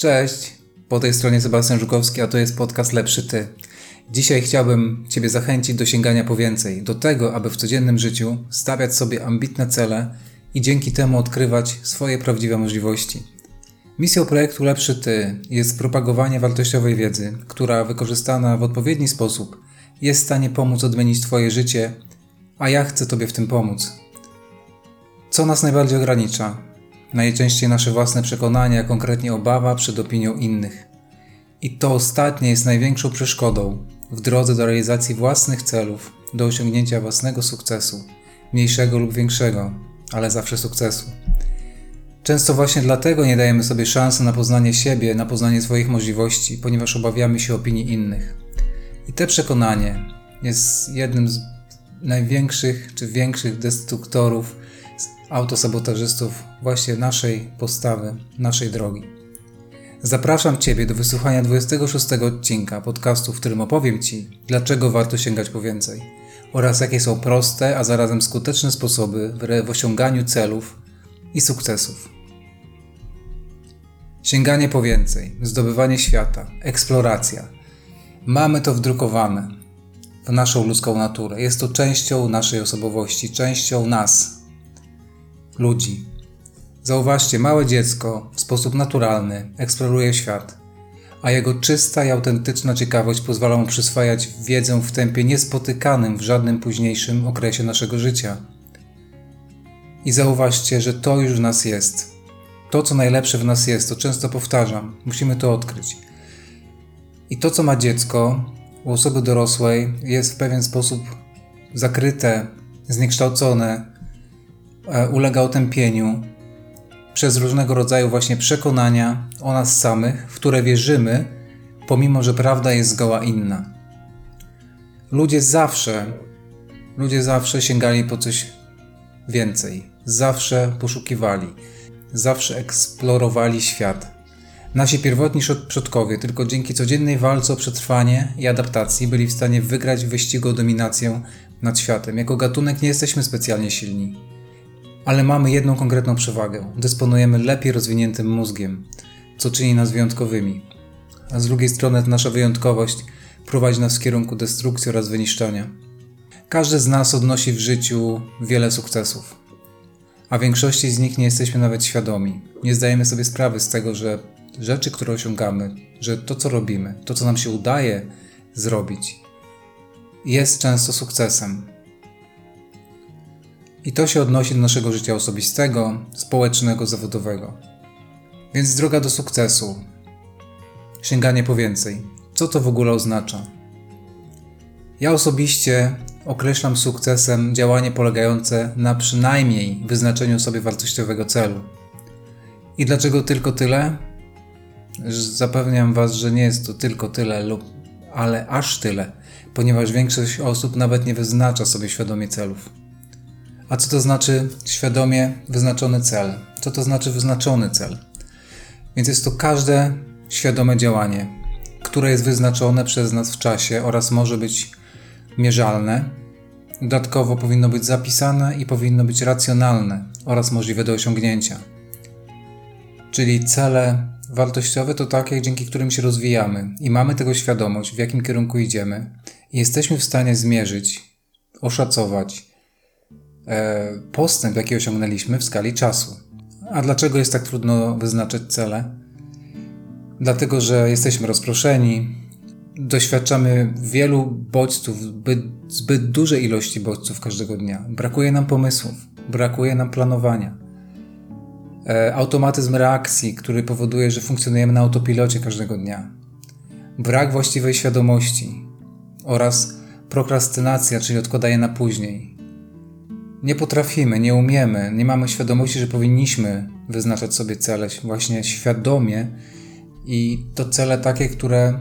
Cześć, po tej stronie Sebastian Żukowski, a to jest podcast Lepszy Ty. Dzisiaj chciałbym Ciebie zachęcić do sięgania po więcej, do tego, aby w codziennym życiu stawiać sobie ambitne cele i dzięki temu odkrywać swoje prawdziwe możliwości. Misją projektu Lepszy Ty jest propagowanie wartościowej wiedzy, która wykorzystana w odpowiedni sposób jest w stanie pomóc odmienić Twoje życie, a ja chcę Tobie w tym pomóc. Co nas najbardziej ogranicza? Najczęściej nasze własne przekonania, konkretnie obawa przed opinią innych. I to ostatnie jest największą przeszkodą w drodze do realizacji własnych celów, do osiągnięcia własnego sukcesu, mniejszego lub większego, ale zawsze sukcesu. Często właśnie dlatego nie dajemy sobie szansy na poznanie siebie, na poznanie swoich możliwości, ponieważ obawiamy się opinii innych. I te przekonanie jest jednym z największych czy większych destruktorów, autosabotażystów właśnie naszej postawy, naszej drogi. Zapraszam Ciebie do wysłuchania 26 odcinka podcastu, w którym opowiem Ci, dlaczego warto sięgać po więcej oraz jakie są proste, a zarazem skuteczne sposoby w osiąganiu celów i sukcesów. Sięganie po więcej, zdobywanie świata, eksploracja. Mamy to wdrukowane w naszą ludzką naturę. Jest to częścią naszej osobowości, częścią nas, ludzi. Zauważcie, małe dziecko w sposób naturalny eksploruje świat, a jego czysta i autentyczna ciekawość pozwala mu przyswajać wiedzę w tempie niespotykanym w żadnym późniejszym okresie naszego życia. I zauważcie, że to już w nas jest. To, co najlepsze w nas jest, to często powtarzam, musimy to odkryć. I to, co ma dziecko u osoby dorosłej, jest w pewien sposób zakryte, zniekształcone, ulega otępieniu przez różnego rodzaju właśnie przekonania o nas samych, w które wierzymy, pomimo że prawda jest zgoła inna. Ludzie zawsze, ludzie zawsze sięgali po coś więcej, zawsze poszukiwali, zawsze eksplorowali świat. Nasi pierwotni przodkowie tylko dzięki codziennej walce o przetrwanie i adaptacji byli w stanie wygrać w wyścigu o dominację nad światem. Jako gatunek nie jesteśmy specjalnie silni, ale mamy jedną konkretną przewagę: dysponujemy lepiej rozwiniętym mózgiem, co czyni nas wyjątkowymi. A z drugiej strony nasza wyjątkowość prowadzi nas w kierunku destrukcji oraz wyniszczenia. Każdy z nas odnosi w życiu wiele sukcesów, a większości z nich nie jesteśmy nawet świadomi. Nie zdajemy sobie sprawy z tego, że rzeczy, które osiągamy, że to, co robimy, to, co nam się udaje zrobić, jest często sukcesem. I to się odnosi do naszego życia osobistego, społecznego, zawodowego. Więc droga do sukcesu, sięganie po więcej. Co to w ogóle oznacza? Ja osobiście określam sukcesem działanie polegające na przynajmniej wyznaczeniu sobie wartościowego celu. I dlaczego tylko tyle? Zapewniam Was, że nie jest to tylko tyle, lub, ale aż tyle, ponieważ większość osób nawet nie wyznacza sobie świadomie celów. A co to znaczy świadomie wyznaczony cel? Co to znaczy wyznaczony cel? Więc jest to każde świadome działanie, które jest wyznaczone przez nas w czasie oraz może być mierzalne. Dodatkowo powinno być zapisane i powinno być racjonalne oraz możliwe do osiągnięcia. Czyli cele wartościowe to takie, dzięki którym się rozwijamy i mamy tego świadomość, w jakim kierunku idziemy, i jesteśmy w stanie zmierzyć, oszacować postęp, jaki osiągnęliśmy w skali czasu. A dlaczego jest tak trudno wyznaczyć cele? Dlatego, że jesteśmy rozproszeni, doświadczamy wielu bodźców, zbyt, zbyt dużej ilości bodźców każdego dnia. Brakuje nam pomysłów, brakuje nam planowania E, automatyzm reakcji, który powoduje, że funkcjonujemy na autopilocie każdego dnia, brak właściwej świadomości oraz prokrastynacja, czyli odkładanie na później. Nie potrafimy, nie umiemy, nie mamy świadomości, że powinniśmy wyznaczać sobie cele właśnie świadomie i to cele takie, które,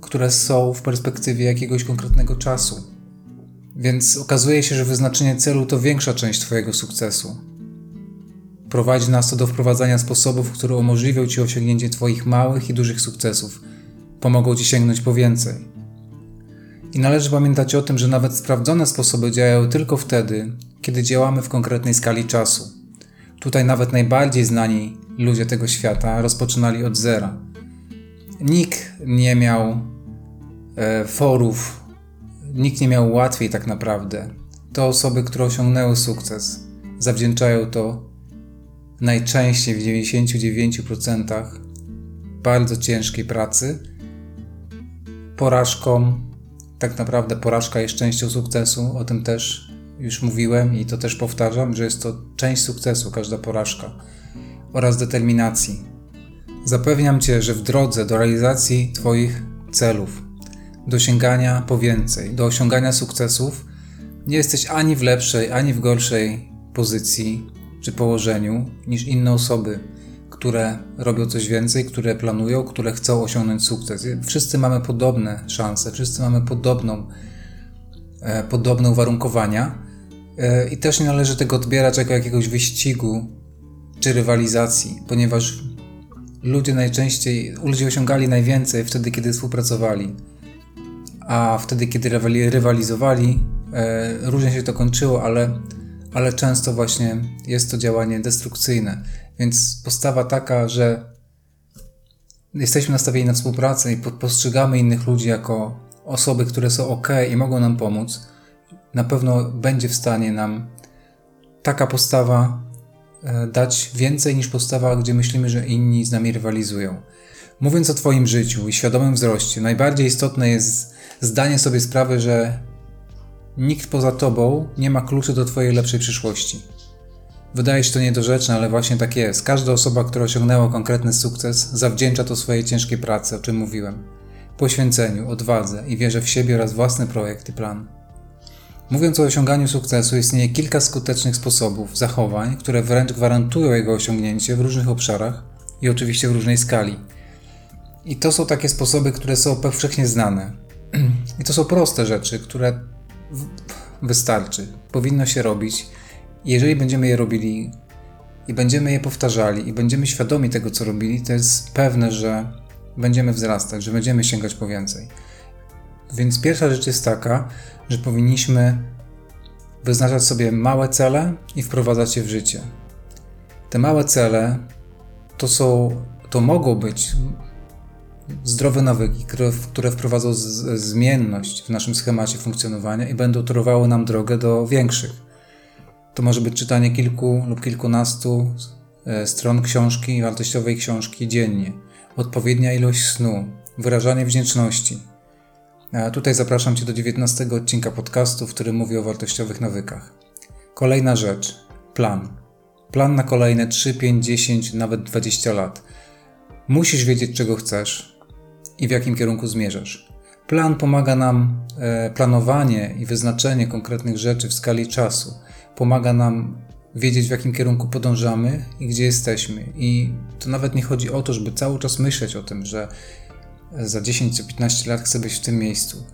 które są w perspektywie jakiegoś konkretnego czasu. Więc okazuje się, że wyznaczenie celu to większa część Twojego sukcesu. Prowadzi nas to do wprowadzania sposobów, które umożliwią Ci osiągnięcie Twoich małych i dużych sukcesów, pomogą Ci sięgnąć po więcej. I należy pamiętać o tym, że nawet sprawdzone sposoby działają tylko wtedy, kiedy działamy w konkretnej skali czasu. Tutaj nawet najbardziej znani ludzie tego świata rozpoczynali od zera. Nikt nie miał e, forów, nikt nie miał łatwiej tak naprawdę. To osoby, które osiągnęły sukces, zawdzięczają to najczęściej w 99% bardzo ciężkiej pracy, porażkom. Tak naprawdę porażka jest częścią sukcesu, o tym też już mówiłem i to też powtarzam, że jest to część sukcesu, każda porażka oraz determinacji. Zapewniam Cię, że w drodze do realizacji Twoich celów, do sięgania po więcej, do osiągania sukcesów, nie jesteś ani w lepszej, ani w gorszej pozycji czy położeniu niż inne osoby, które robią coś więcej, które planują, które chcą osiągnąć sukces. Wszyscy mamy podobne szanse, wszyscy mamy podobną, e, podobne uwarunkowania e, i też nie należy tego odbierać jako jakiegoś wyścigu czy rywalizacji, ponieważ ludzie najczęściej, ludzie osiągali najwięcej wtedy, kiedy współpracowali, a wtedy, kiedy rywalizowali, e, różnie się to kończyło, ale, ale często właśnie jest to działanie destrukcyjne. Więc postawa taka, że jesteśmy nastawieni na współpracę i postrzegamy innych ludzi jako osoby, które są ok i mogą nam pomóc, na pewno będzie w stanie nam taka postawa e, dać więcej niż postawa, gdzie myślimy, że inni z nami rywalizują. Mówiąc o Twoim życiu i świadomym wzroście, najbardziej istotne jest zdanie sobie sprawy, że nikt poza Tobą nie ma kluczy do Twojej lepszej przyszłości. Wydaje się to niedorzeczne, ale właśnie tak jest. Każda osoba, która osiągnęła konkretny sukces, zawdzięcza to swojej ciężkiej pracy, o czym mówiłem, poświęceniu, odwadze i wierze w siebie oraz własny projekt i plan. Mówiąc o osiąganiu sukcesu, istnieje kilka skutecznych sposobów, zachowań, które wręcz gwarantują jego osiągnięcie w różnych obszarach i oczywiście w różnej skali. I to są takie sposoby, które są powszechnie znane. I to są proste rzeczy, które wystarczy, powinno się robić jeżeli będziemy je robili i będziemy je powtarzali i będziemy świadomi tego, co robili, to jest pewne, że będziemy wzrastać, że będziemy sięgać po więcej. Więc pierwsza rzecz jest taka, że powinniśmy wyznaczać sobie małe cele i wprowadzać je w życie. Te małe cele to są, to mogą być zdrowe nawyki, które, wprowadzą zmienność w naszym schemacie funkcjonowania i będą torowały nam drogę do większych to może być czytanie kilku lub kilkunastu e, stron książki, wartościowej książki dziennie, odpowiednia ilość snu, wyrażanie wdzięczności. A tutaj zapraszam Cię do 19 odcinka podcastu, w którym mówię o wartościowych nawykach. Kolejna rzecz plan. Plan na kolejne 3, 5, 10, nawet 20 lat. Musisz wiedzieć, czego chcesz i w jakim kierunku zmierzasz. Plan pomaga nam e, planowanie i wyznaczenie konkretnych rzeczy w skali czasu pomaga nam wiedzieć, w jakim kierunku podążamy i gdzie jesteśmy. I to nawet nie chodzi o to, żeby cały czas myśleć o tym, że za 10 czy 15 lat chcę być w tym miejscu.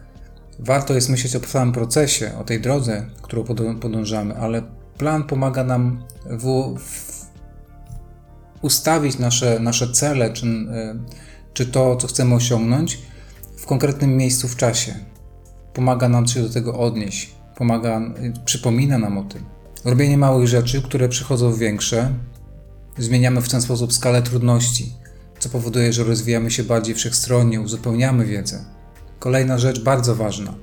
Warto jest myśleć o całym procesie, o tej drodze, którą podążamy, ale plan pomaga nam w, w ustawić nasze, nasze cele, czy, e, czy to, co chcemy osiągnąć, w konkretnym miejscu w czasie. Pomaga nam się do tego odnieść, pomaga, przypomina nam o tym. Robienie małych rzeczy, które przychodzą w większe, zmieniamy w ten sposób skalę trudności, co powoduje, że rozwijamy się bardziej wszechstronnie, uzupełniamy wiedzę. Kolejna rzecz bardzo ważna.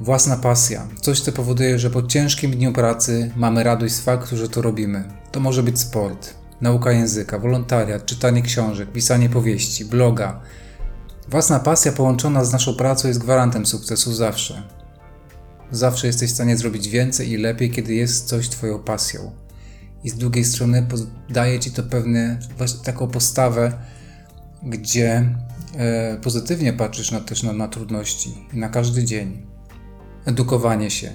Własna pasja. Coś, co powoduje, że po ciężkim dniu pracy mamy radość z faktu, że to robimy. To może być sport, nauka języka, wolontariat, czytanie książek, pisanie powieści, bloga. Własna pasja połączona z naszą pracą jest gwarantem sukcesu zawsze. Zawsze jesteś w stanie zrobić więcej i lepiej, kiedy jest coś Twoją pasją. I z drugiej strony daje Ci to pewne, taką postawę, gdzie e, pozytywnie patrzysz na, też na, na trudności na każdy dzień. Edukowanie się,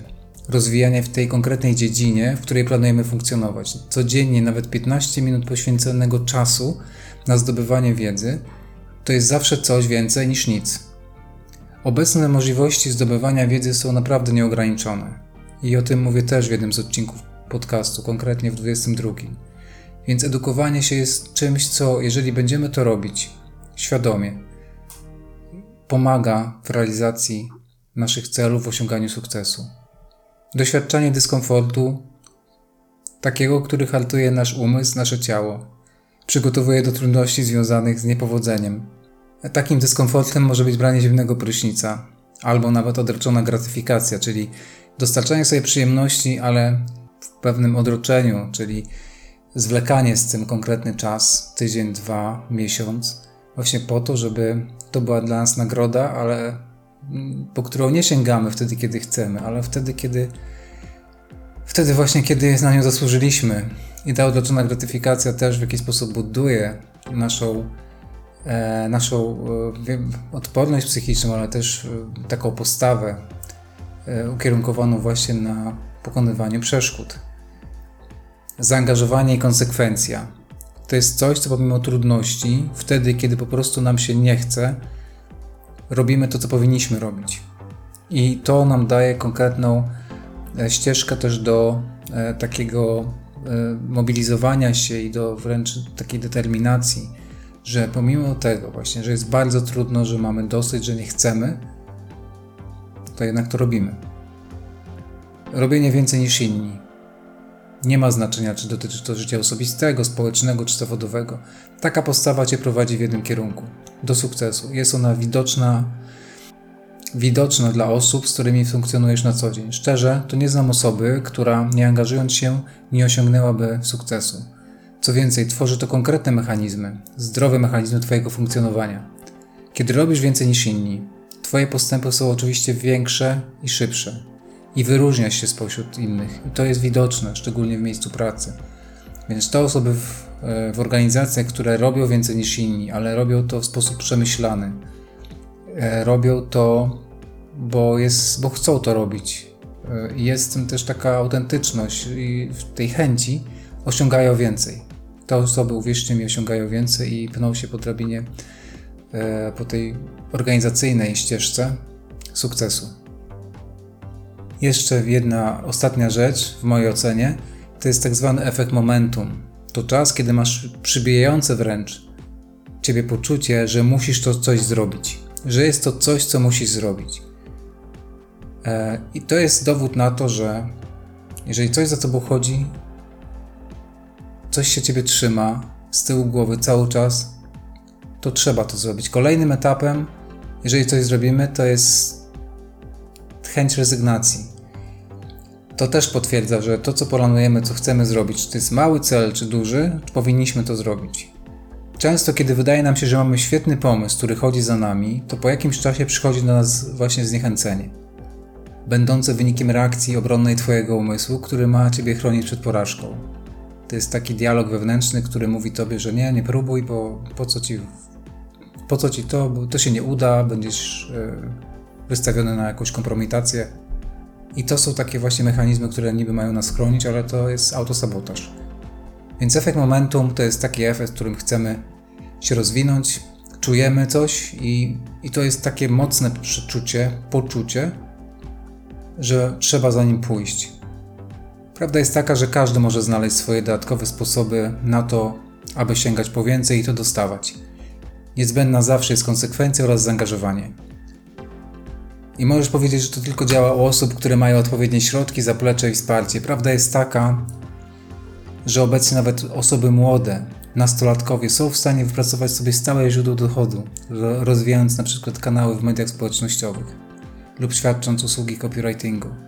rozwijanie w tej konkretnej dziedzinie, w której planujemy funkcjonować. Codziennie nawet 15 minut poświęconego czasu na zdobywanie wiedzy to jest zawsze coś więcej niż nic. Obecne możliwości zdobywania wiedzy są naprawdę nieograniczone. I o tym mówię też w jednym z odcinków podcastu, konkretnie w 22. Więc edukowanie się jest czymś, co, jeżeli będziemy to robić świadomie, pomaga w realizacji naszych celów, w osiąganiu sukcesu. Doświadczanie dyskomfortu takiego, który hartuje nasz umysł, nasze ciało, przygotowuje do trudności związanych z niepowodzeniem. Takim dyskomfortem może być branie zimnego prysznica, albo nawet odroczona gratyfikacja, czyli dostarczanie sobie przyjemności, ale w pewnym odroczeniu, czyli zwlekanie z tym konkretny czas, tydzień, dwa, miesiąc, właśnie po to, żeby to była dla nas nagroda, ale mm, po którą nie sięgamy wtedy, kiedy chcemy, ale wtedy, kiedy wtedy właśnie, kiedy na nią zasłużyliśmy. I ta odroczona gratyfikacja też w jakiś sposób buduje naszą, naszą e, odporność psychiczną, ale też e, taką postawę e, ukierunkowaną właśnie na pokonywanie przeszkód. Zaangażowanie i konsekwencja. To jest coś, co pomimo trudności, wtedy, kiedy po prostu nam się nie chce, robimy to, co powinniśmy robić. I to nam daje konkretną e, ścieżkę też do e, takiego e, mobilizowania się i do wręcz takiej determinacji, że pomimo tego właśnie, że jest bardzo trudno, że mamy dosyć, że nie chcemy, to jednak to robimy. Robienie więcej niż inni. Nie ma znaczenia, czy dotyczy to życia osobistego, społecznego czy zawodowego. Taka postawa cię prowadzi w jednym kierunku do sukcesu. Jest ona widoczna, widoczna dla osób, z którymi funkcjonujesz na co dzień. Szczerze, to nie znam osoby, która nie angażując się, nie osiągnęłaby sukcesu. Co więcej, tworzy to konkretne mechanizmy, zdrowe mechanizmy Twojego funkcjonowania. Kiedy robisz więcej niż inni, Twoje postępy są oczywiście większe i szybsze i wyróżnia się spośród innych. I to jest widoczne, szczególnie w miejscu pracy. Więc to osoby w, e, w organizacjach, które robią więcej niż inni, ale robią to w sposób przemyślany. E, robią to, bo, jest, bo chcą to robić. E, jest w tym też taka autentyczność i w tej chęci osiągają więcej. Te osoby, uwierzcie mi, osiągają więcej i pną się po drabinie, po tej organizacyjnej ścieżce sukcesu. Jeszcze jedna ostatnia rzecz w mojej ocenie to jest tak zwany efekt momentum. To czas, kiedy masz przybijające wręcz ciebie poczucie, że musisz to coś zrobić, że jest to coś, co musisz zrobić. E, I to jest dowód na to, że jeżeli coś za tobą chodzi, coś się ciebie trzyma z tyłu głowy cały czas, to trzeba to zrobić. Kolejnym etapem, jeżeli coś zrobimy, to jest chęć rezygnacji. To też potwierdza, że to, co planujemy, co chcemy zrobić, czy to jest mały cel, czy duży, czy powinniśmy to zrobić. Często, kiedy wydaje nam się, że mamy świetny pomysł, który chodzi za nami, to po jakimś czasie przychodzi do nas właśnie zniechęcenie, będące wynikiem reakcji obronnej Twojego umysłu, który ma Ciebie chronić przed porażką. To jest taki dialog wewnętrzny, który mówi Tobie, że nie, nie próbuj, bo po co Ci, po co ci to, bo to się nie uda, będziesz yy, wystawione na jakąś kompromitację. I to są takie właśnie mechanizmy, które niby mają nas chronić, ale to jest autosabotaż. Więc efekt momentum to jest taki efekt, w którym chcemy się rozwinąć, czujemy coś i, i to jest takie mocne przeczucie, poczucie, że trzeba za nim pójść. Prawda jest taka, że każdy może znaleźć swoje dodatkowe sposoby na to, aby sięgać po więcej i to dostawać. Niezbędna zawsze jest konsekwencja oraz zaangażowanie. I możesz powiedzieć, że to tylko działa u osób, które mają odpowiednie środki, zaplecze i wsparcie. Prawda jest taka, że obecnie nawet osoby młode, nastolatkowie są w stanie wypracować sobie stałe źródło dochodu, rozwijając na przykład kanały w mediach społecznościowych lub świadcząc usługi copywritingu.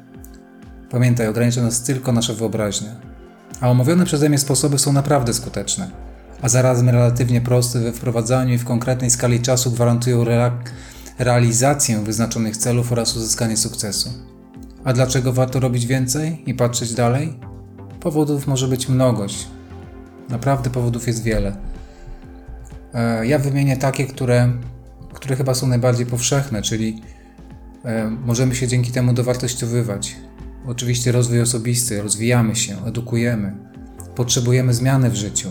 Pamiętaj, ogranicza nas tylko nasza wyobraźnia. A omówione przeze mnie sposoby są naprawdę skuteczne, a zarazem relatywnie proste we wprowadzaniu i w konkretnej skali czasu gwarantują realizację wyznaczonych celów oraz uzyskanie sukcesu. A dlaczego warto robić więcej i patrzeć dalej? Powodów może być mnogość. Naprawdę powodów jest wiele. E, ja wymienię takie, które, które chyba są najbardziej powszechne, czyli e, możemy się dzięki temu dowartościowywać. Oczywiście rozwój osobisty, rozwijamy się, edukujemy, potrzebujemy zmiany w życiu,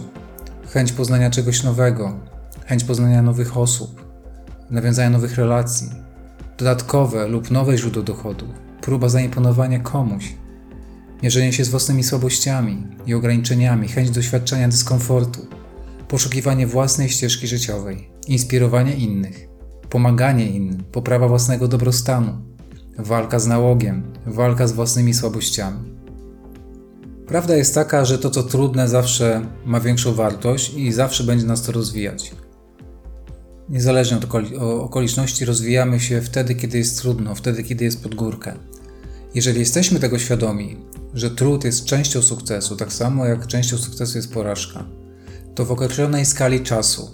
chęć poznania czegoś nowego, chęć poznania nowych osób, nawiązania nowych relacji, dodatkowe lub nowe źródło dochodu, próba zaimponowania komuś, mierzenie się z własnymi słabościami i ograniczeniami, chęć doświadczenia dyskomfortu, poszukiwanie własnej ścieżki życiowej, inspirowanie innych, pomaganie innym, poprawa własnego dobrostanu, walka z nałogiem, walka z własnymi słabościami. Prawda jest taka, że to co trudne zawsze ma większą wartość i zawsze będzie nas to rozwijać. Niezależnie od okoliczności, rozwijamy się wtedy, kiedy jest trudno, wtedy, kiedy jest pod górkę. Jeżeli jesteśmy tego świadomi, że trud jest częścią sukcesu, tak samo jak częścią sukcesu jest porażka, to w określonej skali czasu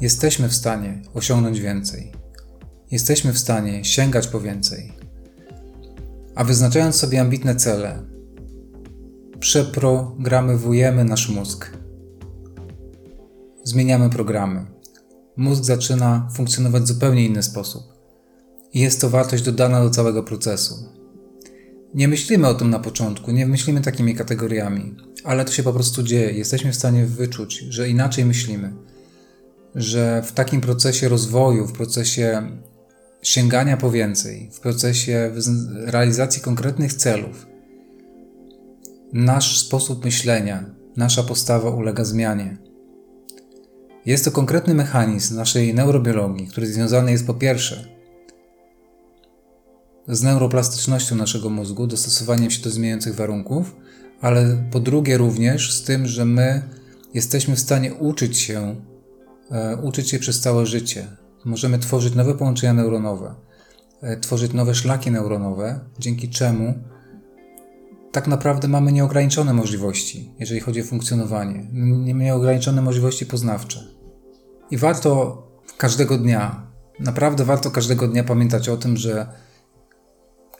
jesteśmy w stanie osiągnąć więcej. Jesteśmy w stanie sięgać po więcej. A wyznaczając sobie ambitne cele, przeprogramowujemy nasz mózg. Zmieniamy programy. Mózg zaczyna funkcjonować w zupełnie inny sposób. I jest to wartość dodana do całego procesu. Nie myślimy o tym na początku, nie myślimy takimi kategoriami, ale to się po prostu dzieje. Jesteśmy w stanie wyczuć, że inaczej myślimy, że w takim procesie rozwoju, w procesie sięgania po więcej, w procesie realizacji konkretnych celów, nasz sposób myślenia, nasza postawa ulega zmianie. Jest to konkretny mechanizm naszej neurobiologii, który związany jest po pierwsze z neuroplastycznością naszego mózgu, dostosowaniem się do zmieniających warunków, ale po drugie również z tym, że my jesteśmy w stanie uczyć się, e, uczyć się przez całe życie. Możemy tworzyć nowe połączenia neuronowe, e, tworzyć nowe szlaki neuronowe, dzięki czemu tak naprawdę mamy nieograniczone możliwości, jeżeli chodzi o funkcjonowanie, nieograniczone możliwości poznawcze. I warto każdego dnia, naprawdę warto każdego dnia pamiętać o tym, że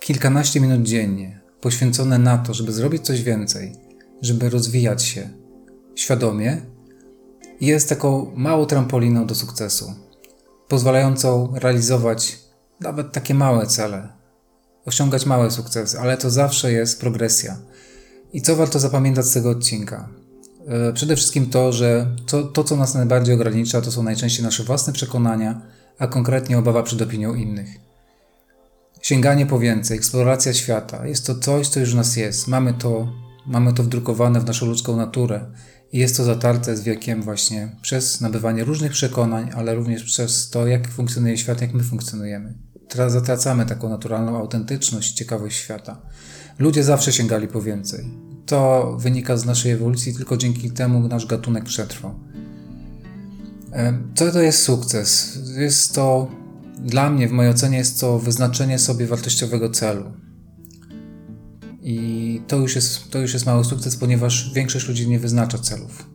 kilkanaście minut dziennie poświęcone na to, żeby zrobić coś więcej, żeby rozwijać się świadomie, jest taką małą trampoliną do sukcesu, pozwalającą realizować nawet takie małe cele, osiągać małe sukcesy, ale to zawsze jest progresja. I co warto zapamiętać z tego odcinka? E, przede wszystkim to, że to, to, co nas najbardziej ogranicza, to są najczęściej nasze własne przekonania, a konkretnie obawa przed opinią innych. Sięganie po więcej, eksploracja świata jest to coś, co już w nas jest. Mamy to, mamy to wdrukowane w naszą ludzką naturę jest to zatarte z wiekiem właśnie przez nabywanie różnych przekonań, ale również przez to, jak funkcjonuje świat, jak my funkcjonujemy. Teraz zatracamy taką naturalną autentyczność, ciekawość świata. Ludzie zawsze sięgali po więcej. To wynika z naszej ewolucji, tylko dzięki temu nasz gatunek przetrwał. Co to jest sukces? Jest to, dla mnie, w mojej ocenie, jest to wyznaczenie sobie wartościowego celu. I to już jest, to już jest mały sukces, ponieważ większość ludzi nie wyznacza celów.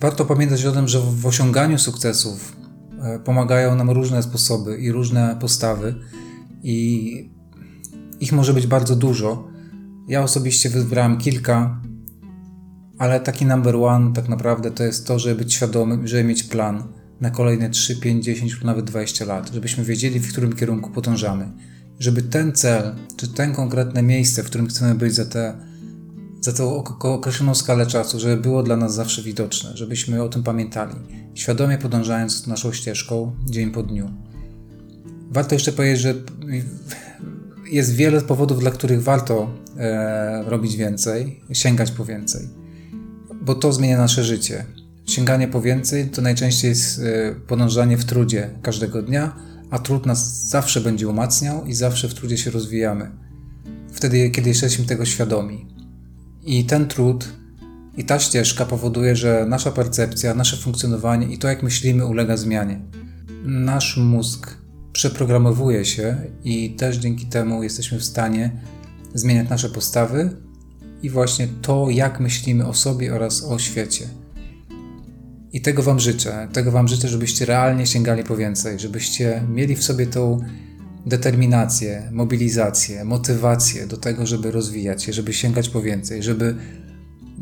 Warto pamiętać o tym, że w osiąganiu sukcesów E, pomagają nam różne sposoby i różne postawy, i ich może być bardzo dużo. Ja osobiście wybrałem kilka, ale taki number one tak naprawdę to jest to, żeby być świadomym, żeby mieć plan na kolejne 3, 5, 10 lub nawet 20 lat, żebyśmy wiedzieli, w którym kierunku podążamy. Żeby ten cel, czy ten konkretne miejsce, w którym chcemy być za te za tą określoną skalę czasu, żeby było dla nas zawsze widoczne, żebyśmy o tym pamiętali, świadomie podążając naszą ścieżką dzień po dniu. Warto jeszcze powiedzieć, że jest wiele powodów, dla których warto e, robić więcej, sięgać po więcej, bo to zmienia nasze życie. Sięganie po więcej to najczęściej jest e, podążanie w trudzie każdego dnia, a trud nas zawsze będzie umacniał i zawsze w trudzie się rozwijamy. Wtedy, kiedy jesteśmy tego świadomi. I ten trud i ta ścieżka powoduje, że nasza percepcja, nasze funkcjonowanie i to, jak myślimy, ulega zmianie. Nasz mózg przeprogramowuje się i też dzięki temu jesteśmy w stanie zmieniać nasze postawy i właśnie to, jak myślimy o sobie oraz o świecie. I tego Wam życzę. Tego Wam życzę, żebyście realnie sięgali po więcej, żebyście mieli w sobie tą determinację, mobilizację, motywację do tego, żeby rozwijać się, żeby sięgać po więcej, żeby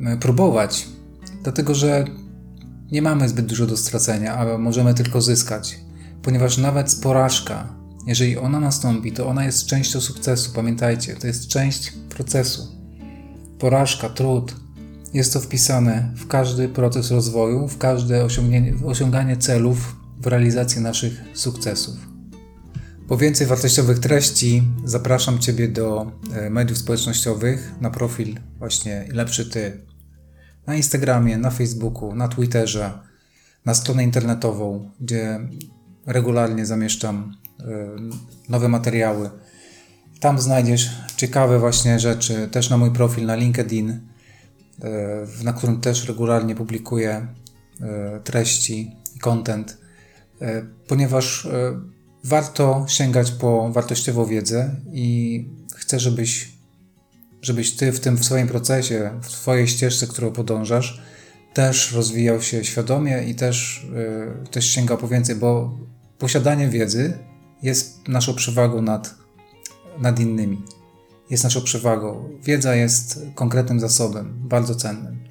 e, próbować, dlatego że nie mamy zbyt dużo do stracenia, a możemy tylko zyskać, ponieważ nawet porażka, jeżeli ona nastąpi, to ona jest częścią sukcesu. Pamiętajcie, to jest część procesu. Porażka, trud, jest to wpisane w każdy proces rozwoju, w każde osiąganie celów, w realizację naszych sukcesów. Po więcej wartościowych treści zapraszam Ciebie do e, mediów społecznościowych na profil właśnie Lepszy Ty na Instagramie, na Facebooku, na Twitterze, na stronę internetową, gdzie regularnie zamieszczam e, nowe materiały. Tam znajdziesz ciekawe właśnie rzeczy, też na mój profil na LinkedIn, na którym też regularnie publikuję e, treści i content, e, ponieważ warto sięgać po wartościową wiedzę i chcę, żebyś, żebyś ty w tym w swoim procesie, w twojej ścieżce, którą podążasz, też rozwijał się świadomie i też, też sięgał po więcej, bo posiadanie wiedzy jest naszą przewagą nad, nad innymi. Jest naszą przewagą. Wiedza jest konkretnym zasobem, bardzo cennym.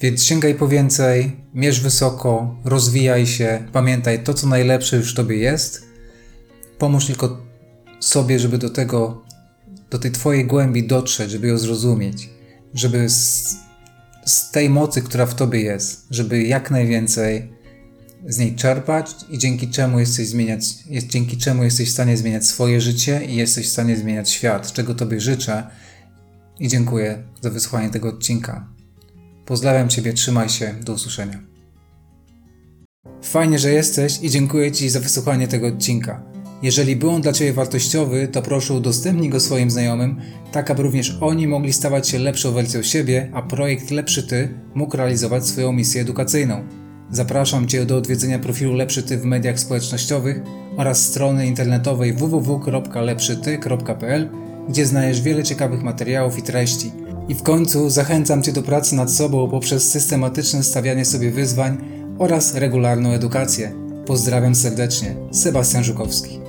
Więc sięgaj po więcej, mierz wysoko, rozwijaj się, pamiętaj, to co najlepsze już w tobie jest. Pomóż tylko sobie, żeby do tego, do tej twojej głębi dotrzeć, żeby ją zrozumieć, żeby z, z tej mocy, która w tobie jest, żeby jak najwięcej z niej czerpać i dzięki czemu jesteś zmieniać, jest, dzięki czemu jesteś w stanie zmieniać swoje życie i jesteś w stanie zmieniać świat, czego Tobie życzę i dziękuję za wysłuchanie tego odcinka. Pozdrawiam Ciebie, trzymaj się, do usłyszenia. Fajnie, że jesteś i dziękuję Ci za wysłuchanie tego odcinka. Jeżeli był on dla Ciebie wartościowy, to proszę udostępnij go swoim znajomym, tak aby również oni mogli stawać się lepszą wersją siebie, a projekt Lepszy Ty mógł realizować swoją misję edukacyjną. Zapraszam Cię do odwiedzenia profilu Lepszy Ty w mediach społecznościowych oraz strony internetowej www.lepszyty.pl, gdzie znajdziesz wiele ciekawych materiałów i treści. I w końcu zachęcam Cię do pracy nad sobą poprzez systematyczne stawianie sobie wyzwań oraz regularną edukację. Pozdrawiam serdecznie, Sebastian Żukowski.